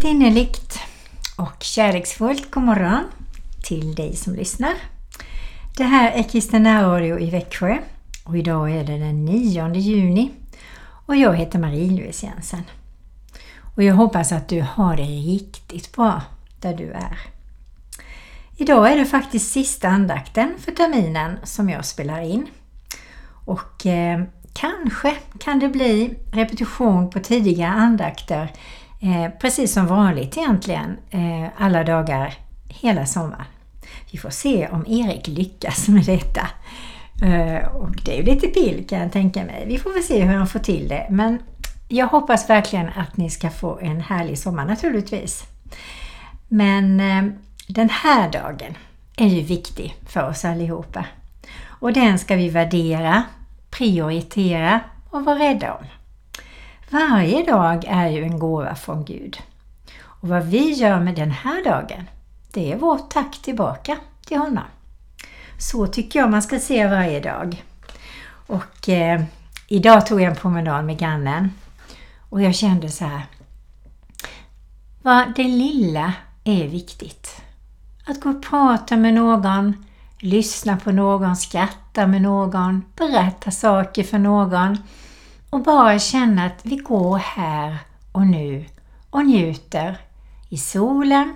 Riktigt innerligt och kärleksfullt god morgon till dig som lyssnar. Det här är Kristen Radio i Växjö och idag är det den 9 juni och jag heter Marie-Louise Jensen. Och jag hoppas att du har det riktigt bra där du är. Idag är det faktiskt sista andakten för terminen som jag spelar in. Och eh, kanske kan det bli repetition på tidigare andakter Eh, precis som vanligt egentligen eh, alla dagar hela sommaren. Vi får se om Erik lyckas med detta. Eh, och det är ju lite pill kan jag tänka mig. Vi får väl se hur han får till det. Men jag hoppas verkligen att ni ska få en härlig sommar naturligtvis. Men eh, den här dagen är ju viktig för oss allihopa. Och den ska vi värdera, prioritera och vara rädda om. Varje dag är ju en gåva från Gud. Och vad vi gör med den här dagen, det är vårt tack tillbaka till honom. Så tycker jag man ska se varje dag. Och eh, idag tog jag en promenad med grannen och jag kände så här. Vad det lilla är viktigt. Att gå och prata med någon, lyssna på någon, skratta med någon, berätta saker för någon och bara känna att vi går här och nu och njuter i solen,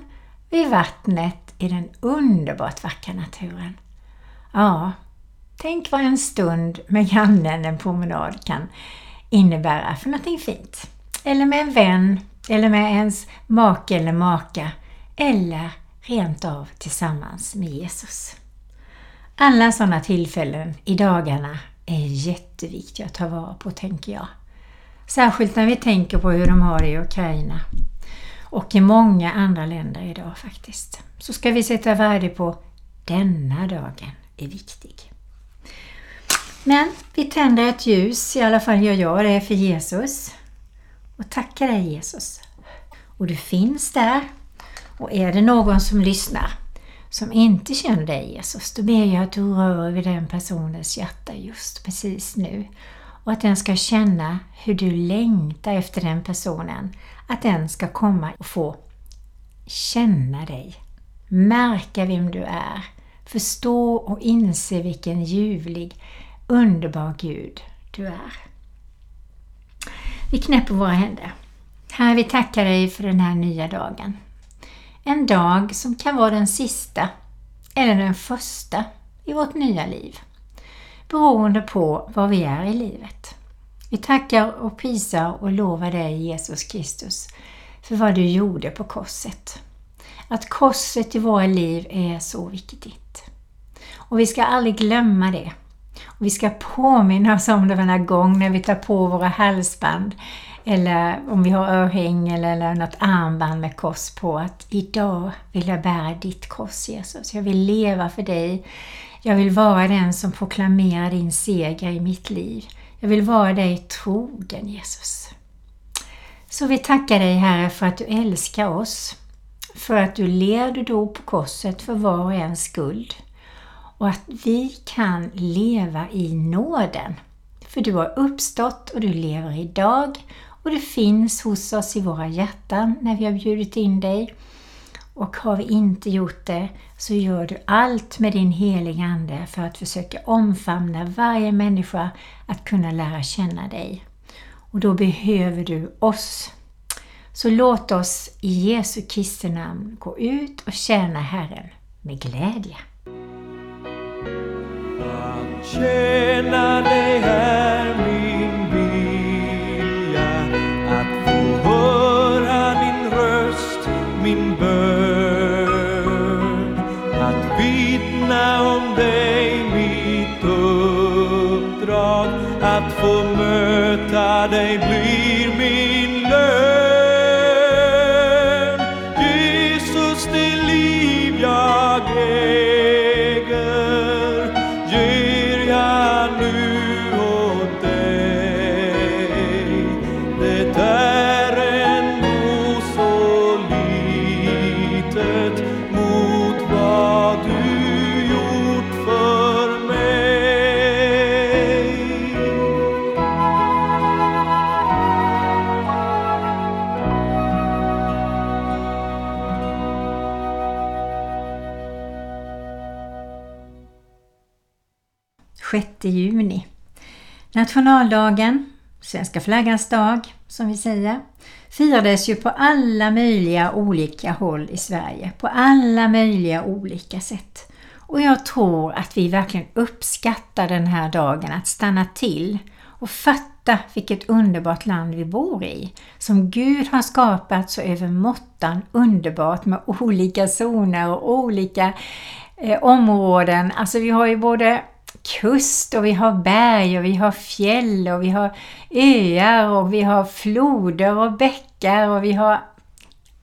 vid vattnet, i den underbart vackra naturen. Ja, tänk vad en stund med grannen, en promenad, kan innebära för någonting fint. Eller med en vän, eller med ens make eller maka, eller rent av tillsammans med Jesus. Alla sådana tillfällen i dagarna är jätteviktiga att ta vara på, tänker jag. Särskilt när vi tänker på hur de har det i Ukraina och i många andra länder idag faktiskt. Så ska vi sätta värde på denna dagen är viktig. Men vi tänder ett ljus, i alla fall gör jag det för Jesus. Och tackar dig Jesus. Och du finns där. Och är det någon som lyssnar som inte känner dig Jesus, då ber jag att du rör vid den personens hjärta just precis nu. Och att den ska känna hur du längtar efter den personen. Att den ska komma och få känna dig, märka vem du är, förstå och inse vilken ljuvlig, underbar Gud du är. Vi knäpper våra händer. Herre, vi tackar dig för den här nya dagen. En dag som kan vara den sista eller den första i vårt nya liv. Beroende på var vi är i livet. Vi tackar och prisar och lovar dig Jesus Kristus för vad du gjorde på korset. Att korset i våra liv är så viktigt. Och vi ska aldrig glömma det. Och vi ska påminna oss om det varje gång när vi tar på våra halsband eller om vi har örhängen eller något armband med kors på att idag vill jag bära ditt kors Jesus. Jag vill leva för dig. Jag vill vara den som proklamerar din seger i mitt liv. Jag vill vara dig trogen Jesus. Så vi tackar dig Herre för att du älskar oss. För att du led och dog på korset för var och ens skuld. Och att vi kan leva i nåden. För du har uppstått och du lever idag och det finns hos oss i våra hjärtan när vi har bjudit in dig. Och har vi inte gjort det så gör du allt med din heliga Ande för att försöka omfamna varje människa att kunna lära känna dig. Och då behöver du oss. Så låt oss i Jesu Kristi namn gå ut och tjäna Herren med glädje. Att få möta dig blir Nationaldagen, svenska flaggans dag som vi säger, firades ju på alla möjliga olika håll i Sverige, på alla möjliga olika sätt. Och jag tror att vi verkligen uppskattar den här dagen att stanna till och fatta vilket underbart land vi bor i. Som Gud har skapat så över måttan underbart med olika zoner och olika eh, områden. Alltså vi har ju både kust och vi har berg och vi har fjäll och vi har öar och vi har floder och bäckar och vi har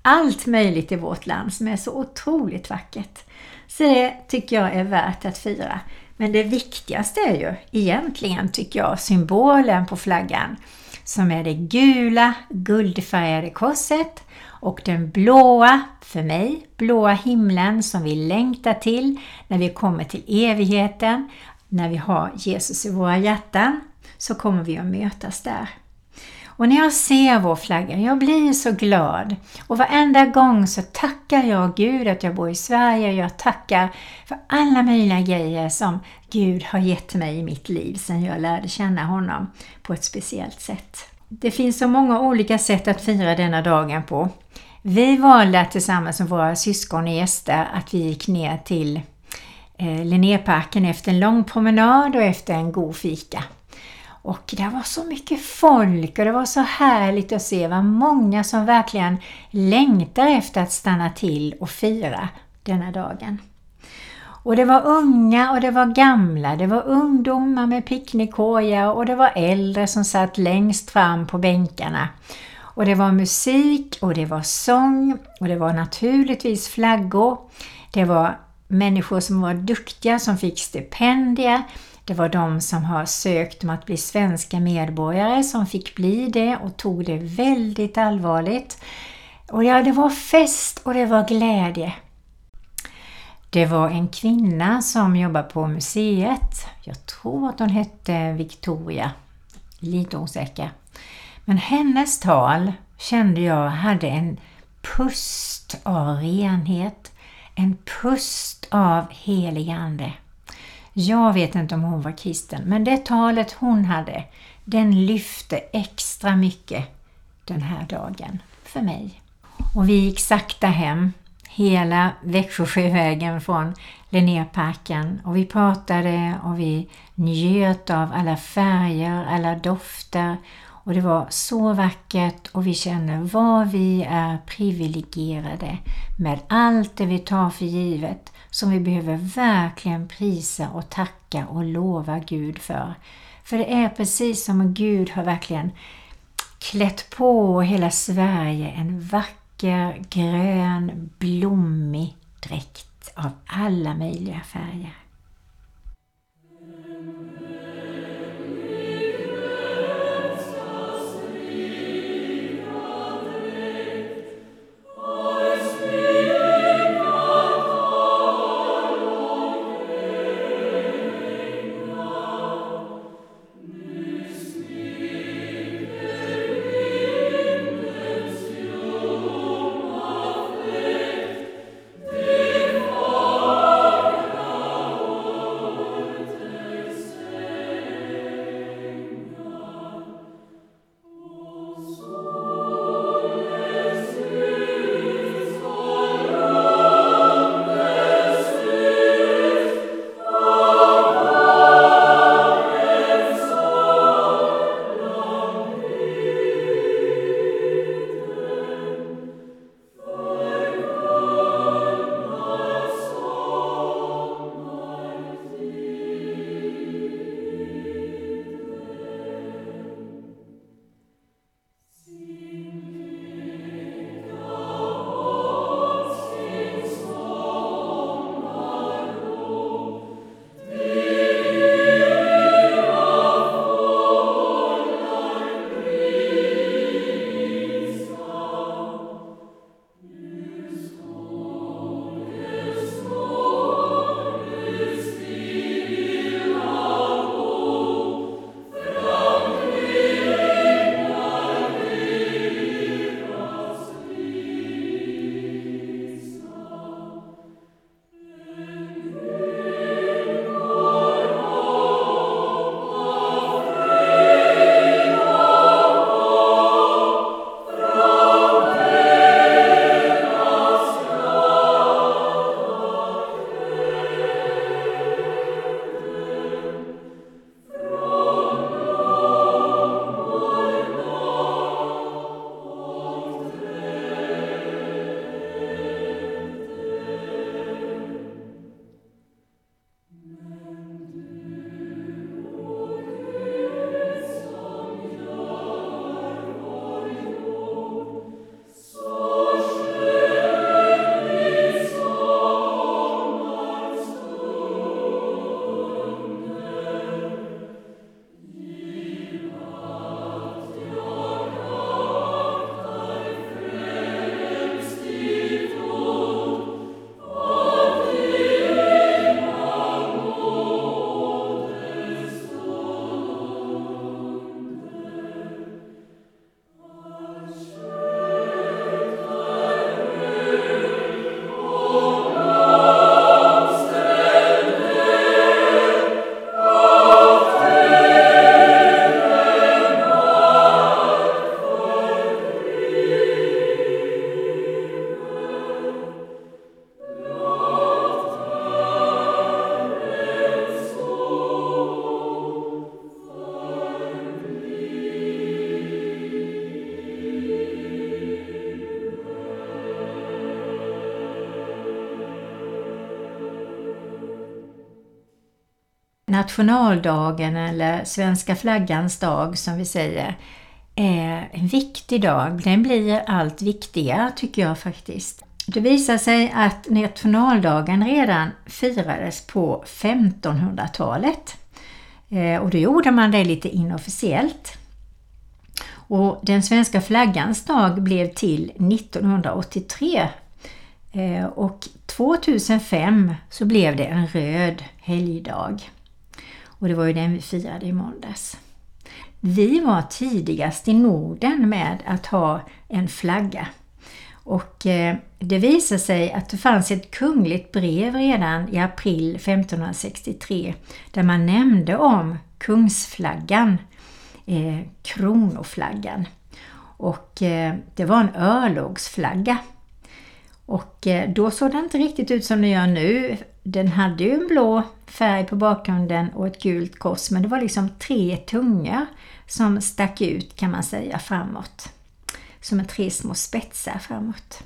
allt möjligt i vårt land som är så otroligt vackert. Så det tycker jag är värt att fira. Men det viktigaste är ju egentligen, tycker jag, symbolen på flaggan som är det gula guldfärgade korset och den blåa, för mig, blåa himlen som vi längtar till när vi kommer till evigheten. När vi har Jesus i våra hjärtan så kommer vi att mötas där. Och när jag ser vår flagga, jag blir så glad. Och varenda gång så tackar jag Gud att jag bor i Sverige. Jag tackar för alla möjliga grejer som Gud har gett mig i mitt liv sedan jag lärde känna honom på ett speciellt sätt. Det finns så många olika sätt att fira denna dagen på. Vi valde tillsammans med våra syskon och gäster att vi gick ner till Eh, Linnéparken efter en lång promenad och efter en god fika. Och det var så mycket folk och det var så härligt att se vad många som verkligen längtar efter att stanna till och fira denna dagen. Och det var unga och det var gamla, det var ungdomar med picknickkorgar och det var äldre som satt längst fram på bänkarna. Och det var musik och det var sång och det var naturligtvis flaggor. Det var människor som var duktiga som fick stipendier. Det var de som har sökt om att bli svenska medborgare som fick bli det och tog det väldigt allvarligt. Och ja, det var fest och det var glädje. Det var en kvinna som jobbade på museet. Jag tror att hon hette Victoria. Lite osäker. Men hennes tal kände jag hade en pust av renhet. En pust av heligande. Jag vet inte om hon var kristen, men det talet hon hade, den lyfte extra mycket den här dagen för mig. Och vi gick sakta hem, hela Växjösjövägen från Linnéparken och vi pratade och vi njöt av alla färger, alla dofter och det var så vackert och vi känner vad vi är privilegierade med allt det vi tar för givet som vi behöver verkligen prisa och tacka och lova Gud för. För det är precis som om Gud har verkligen klätt på hela Sverige en vacker grön blommig dräkt av alla möjliga färger. Nationaldagen eller svenska flaggans dag som vi säger är en viktig dag. Den blir allt viktigare tycker jag faktiskt. Det visar sig att nationaldagen redan firades på 1500-talet. Eh, och då gjorde man det lite inofficiellt. Och den svenska flaggans dag blev till 1983 eh, och 2005 så blev det en röd helgdag. Och det var ju den vi firade i måndags. Vi var tidigast i Norden med att ha en flagga. Och eh, det visade sig att det fanns ett kungligt brev redan i april 1563 där man nämnde om kungsflaggan, eh, kronoflaggan. Och eh, det var en örlogsflagga. Och eh, då såg det inte riktigt ut som det gör nu. Den hade ju en blå färg på bakgrunden och ett gult kors men det var liksom tre tungor som stack ut kan man säga framåt. Som en tre små spetsar framåt.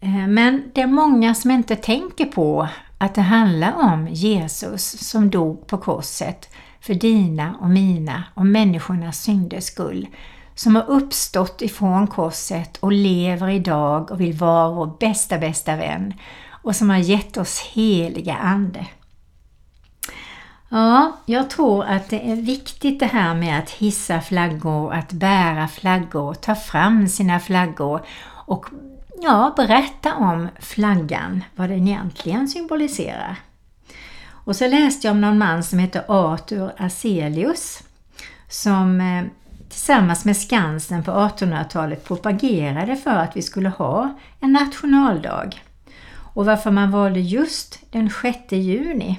Eh, men det är många som inte tänker på att det handlar om Jesus som dog på korset för dina och mina och människornas synders skull. Som har uppstått ifrån korset och lever idag och vill vara vår bästa, bästa vän. Och som har gett oss heliga Ande. Ja, jag tror att det är viktigt det här med att hissa flaggor, att bära flaggor, ta fram sina flaggor och ja, berätta om flaggan, vad den egentligen symboliserar. Och så läste jag om någon man som heter Arthur Aselius som eh, tillsammans med Skansen på 1800-talet propagerade för att vi skulle ha en nationaldag. Och varför man valde just den 6 juni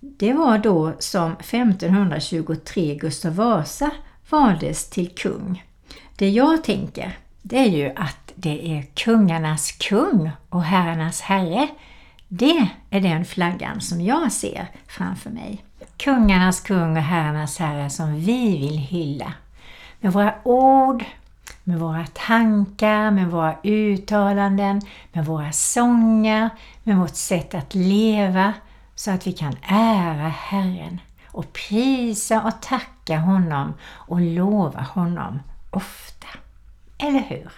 det var då som 1523 Gustav Vasa valdes till kung. Det jag tänker, det är ju att det är kungarnas kung och herrarnas herre. Det är den flaggan som jag ser framför mig. Kungarnas kung och herrarnas herre som vi vill hylla. Med våra ord, med våra tankar, med våra uttalanden, med våra sånger, med vårt sätt att leva, så att vi kan ära Herren och prisa och tacka honom och lova honom ofta. Eller hur?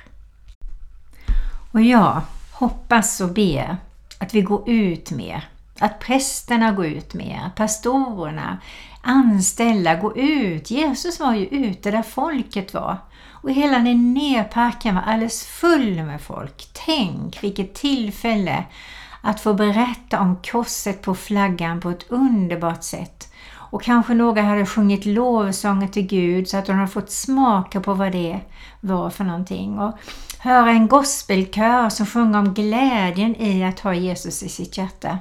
Och jag hoppas och ber att vi går ut mer, att prästerna går ut mer, pastorerna, anställa, gå ut. Jesus var ju ute där folket var och hela Linnéparken var alldeles full med folk. Tänk vilket tillfälle att få berätta om korset på flaggan på ett underbart sätt. Och kanske några hade sjungit lovsånger till Gud så att de hade fått smaka på vad det var för någonting. Och höra en gospelkör som sjunger om glädjen i att ha Jesus i sitt hjärta.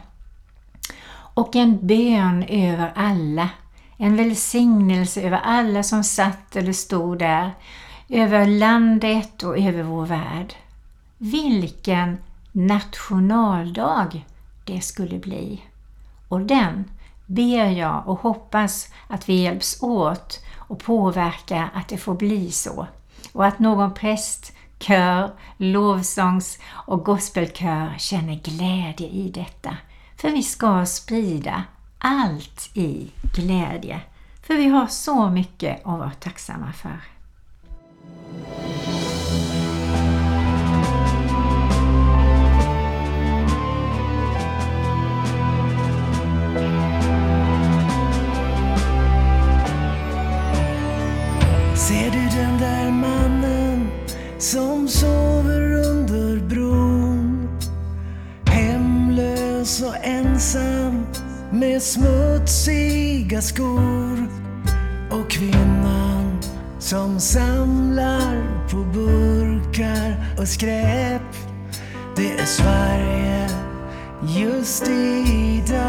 Och en bön över alla. En välsignelse över alla som satt eller stod där. Över landet och över vår värld. Vilken nationaldag det skulle bli. Och den ber jag och hoppas att vi hjälps åt och påverka att det får bli så. Och att någon präst, kör, lovsångs och gospelkör känner glädje i detta. För vi ska sprida allt i glädje. För vi har så mycket att vara tacksamma för. Ser du den där mannen som såg med smutsiga skor. Och kvinnan som samlar på burkar och skräp. Det är Sverige just idag.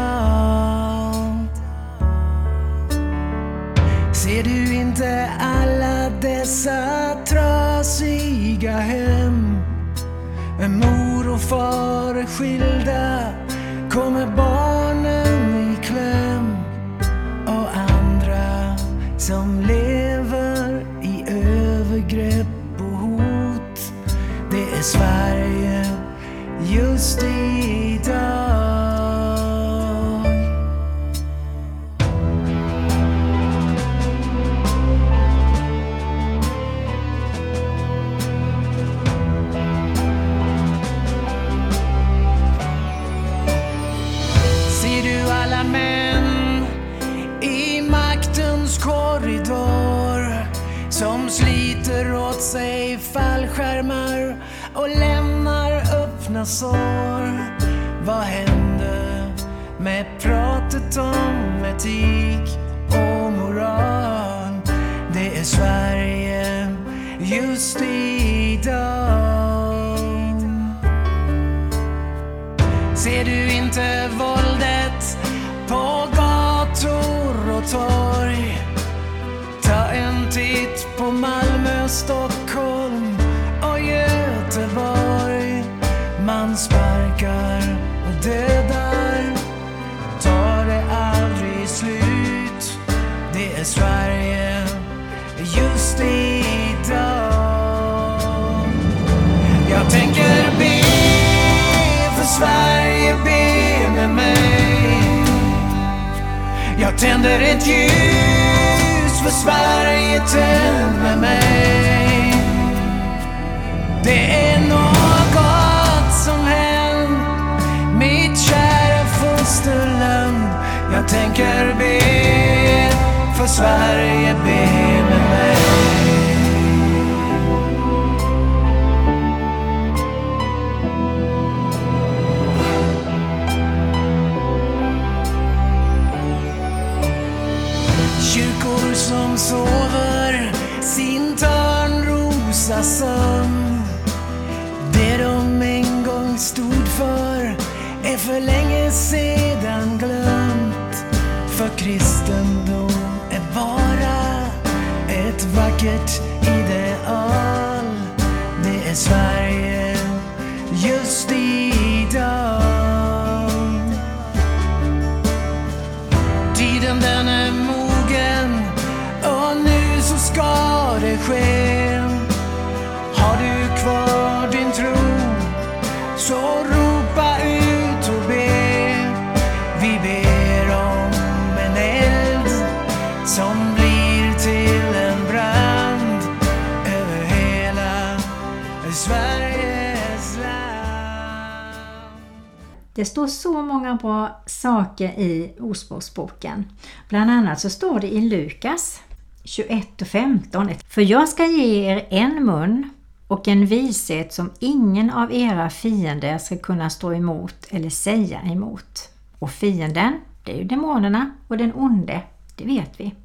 Ser du inte alla dessa trasiga hem? Med mor och far är skilda, kommer barn just sår. Vad hände med pratet om etik och moral? Det är Sverige just idag. Ser du inte våldet på gator och torg? Ta en titt på Malmö, Stockholm och Göteborg. Jag tänder ett ljus för Sverige, tänd med mig. Det är något som hänt mitt kära fosterland. Jag tänker be för Sverige, be Det står så många bra saker i Ordspråksboken. Bland annat så står det i Lukas 21 och 15. För jag ska ge er en mun och en vishet som ingen av era fiender ska kunna stå emot eller säga emot. Och fienden, det är ju demonerna och den onde, det vet vi.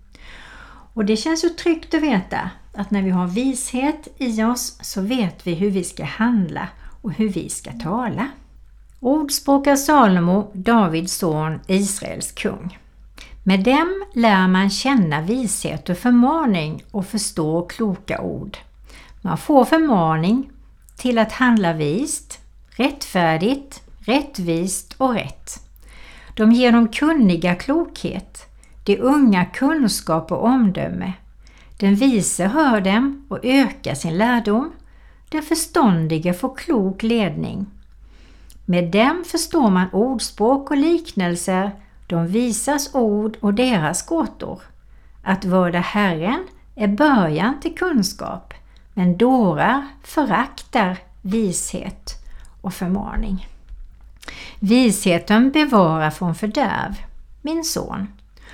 Och det känns ju tryggt att veta att när vi har vishet i oss så vet vi hur vi ska handla och hur vi ska tala. Ord språkar Salomo, Davids son, Israels kung. Med dem lär man känna vishet och förmaning och förstå kloka ord. Man får förmaning till att handla vist, rättfärdigt, rättvist och rätt. De ger de kunniga klokhet, de unga kunskap och omdöme. Den vise hör dem och ökar sin lärdom. Den förståndige får klok ledning. Med dem förstår man ordspråk och liknelser, de visas ord och deras gåtor. Att vörda Herren är början till kunskap, men dårar föraktar vishet och förmaning. Visheten bevarar från fördärv. Min son,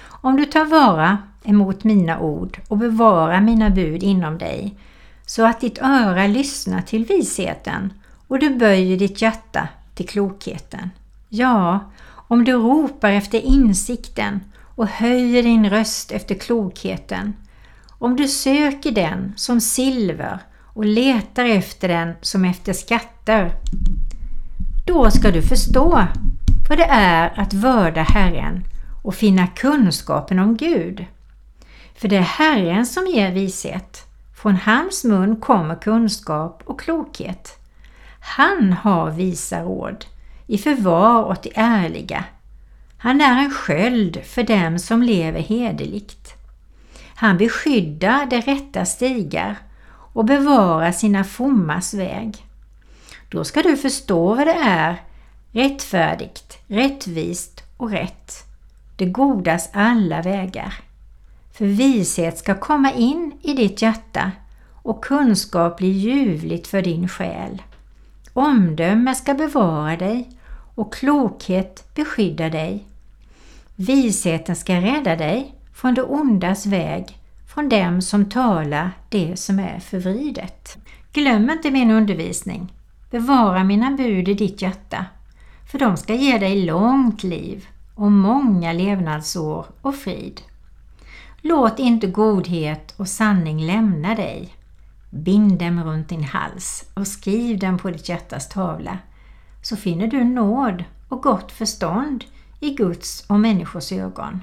om du tar vara emot mina ord och bevarar mina bud inom dig, så att ditt öra lyssnar till visheten och du böjer ditt hjärta till klokheten. Ja, om du ropar efter insikten och höjer din röst efter klokheten, om du söker den som silver och letar efter den som efter skatter, då ska du förstå vad det är att vörda Herren och finna kunskapen om Gud. För det är Herren som ger vishet. Från hans mun kommer kunskap och klokhet. Han har visa råd i förvar åt de ärliga. Han är en sköld för dem som lever hederligt. Han beskyddar de rätta stigar och bevarar sina frommas väg. Då ska du förstå vad det är rättfärdigt, rättvist och rätt. Det godas alla vägar. För vishet ska komma in i ditt hjärta och kunskap blir ljuvligt för din själ. Omdöme ska bevara dig och klokhet beskydda dig. Visheten ska rädda dig från det ondas väg, från dem som talar det som är förvridet. Glöm inte min undervisning. Bevara mina bud i ditt hjärta, för de ska ge dig långt liv och många levnadsår och frid. Låt inte godhet och sanning lämna dig. Bind dem runt din hals och skriv dem på ditt hjärtas tavla, så finner du nåd och gott förstånd i Guds och människors ögon.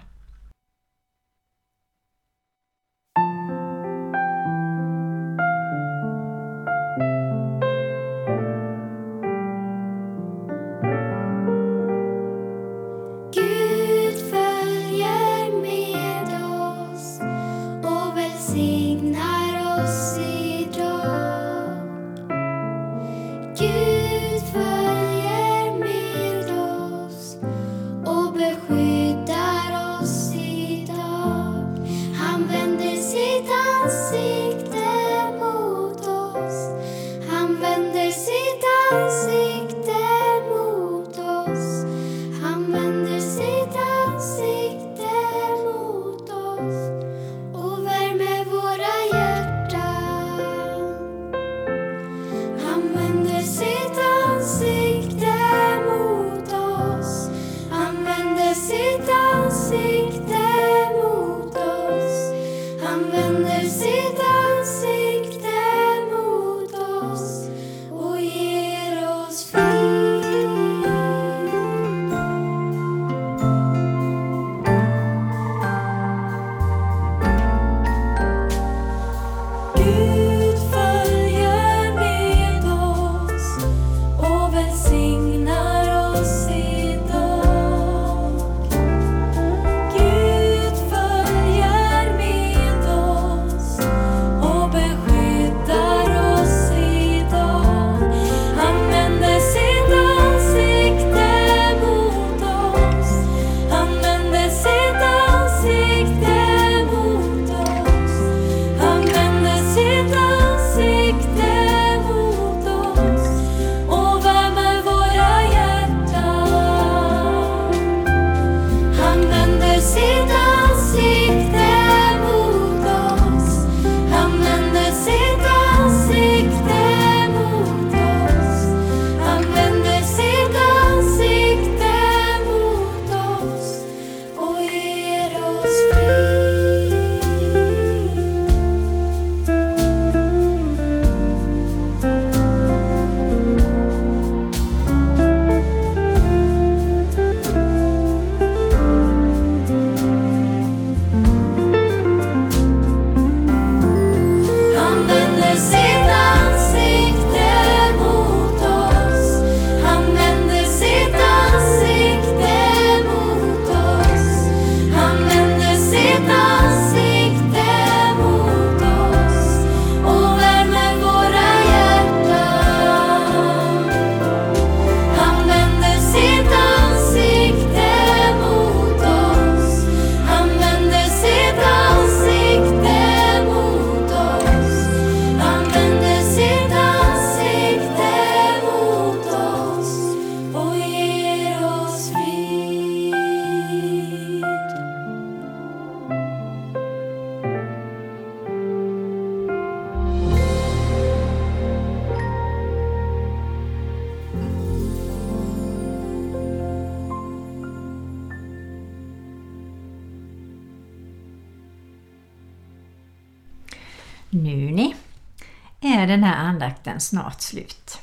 Är den här andakten snart slut.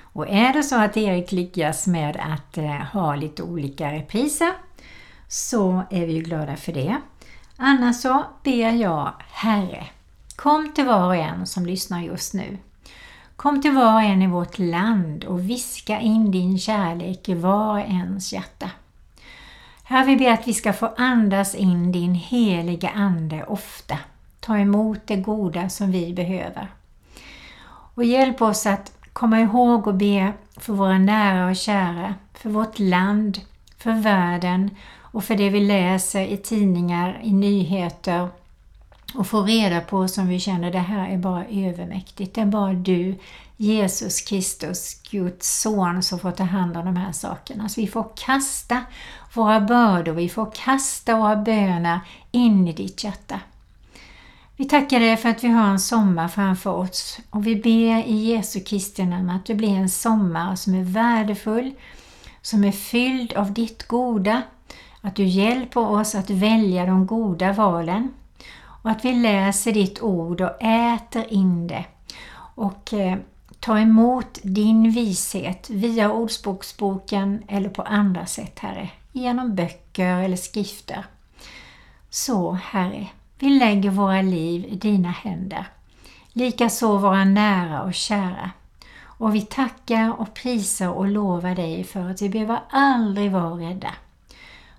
Och är det så att Erik lyckas med att eh, ha lite olika repriser så är vi ju glada för det. Annars så ber jag Herre, kom till var och en som lyssnar just nu. Kom till var och en i vårt land och viska in din kärlek i var och ens hjärta. Herre, vi ber att vi ska få andas in din heliga Ande ofta. Ta emot det goda som vi behöver. Och hjälp oss att komma ihåg och be för våra nära och kära, för vårt land, för världen och för det vi läser i tidningar, i nyheter och får reda på som vi känner det här är bara övermäktigt. Det är bara du, Jesus Kristus, Guds son, som får ta hand om de här sakerna. Så vi får kasta våra bördor, vi får kasta våra böner in i ditt hjärta. Vi tackar dig för att vi har en sommar framför oss och vi ber i Jesu Kristi namn att det blir en sommar som är värdefull, som är fylld av ditt goda, att du hjälper oss att välja de goda valen och att vi läser ditt ord och äter in det och eh, tar emot din vishet via Ordspråksboken eller på andra sätt, Herre, genom böcker eller skrifter. Så, Herre, vi lägger våra liv i dina händer, likaså våra nära och kära. Och vi tackar och prisar och lovar dig för att vi behöver aldrig vara rädda.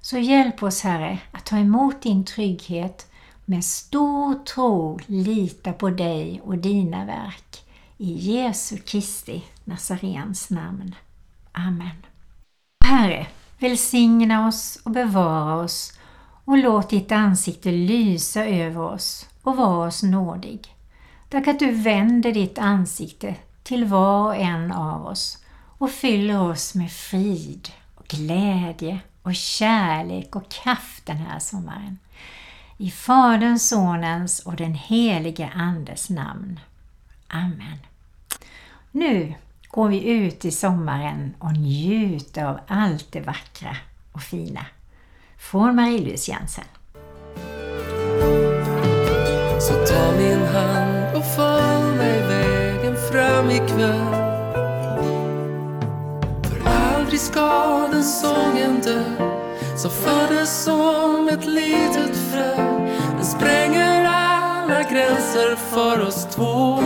Så hjälp oss Herre att ta emot din trygghet med stor tro lita på dig och dina verk. I Jesu Kristi Nazarens namn. Amen. Herre, välsigna oss och bevara oss och låt ditt ansikte lysa över oss och var oss nådig. Tack att du vänder ditt ansikte till var och en av oss och fyller oss med frid och glädje och kärlek och kraft den här sommaren. I Faderns, Sonens och den helige Andes namn. Amen. Nu går vi ut i sommaren och njuter av allt det vackra och fina. Från Marie-Louise Jensen. Så ta min hand och följ mig vägen fram ikväll För aldrig ska den sången dö som föddes som ett litet frö. Den spränger alla gränser för oss två.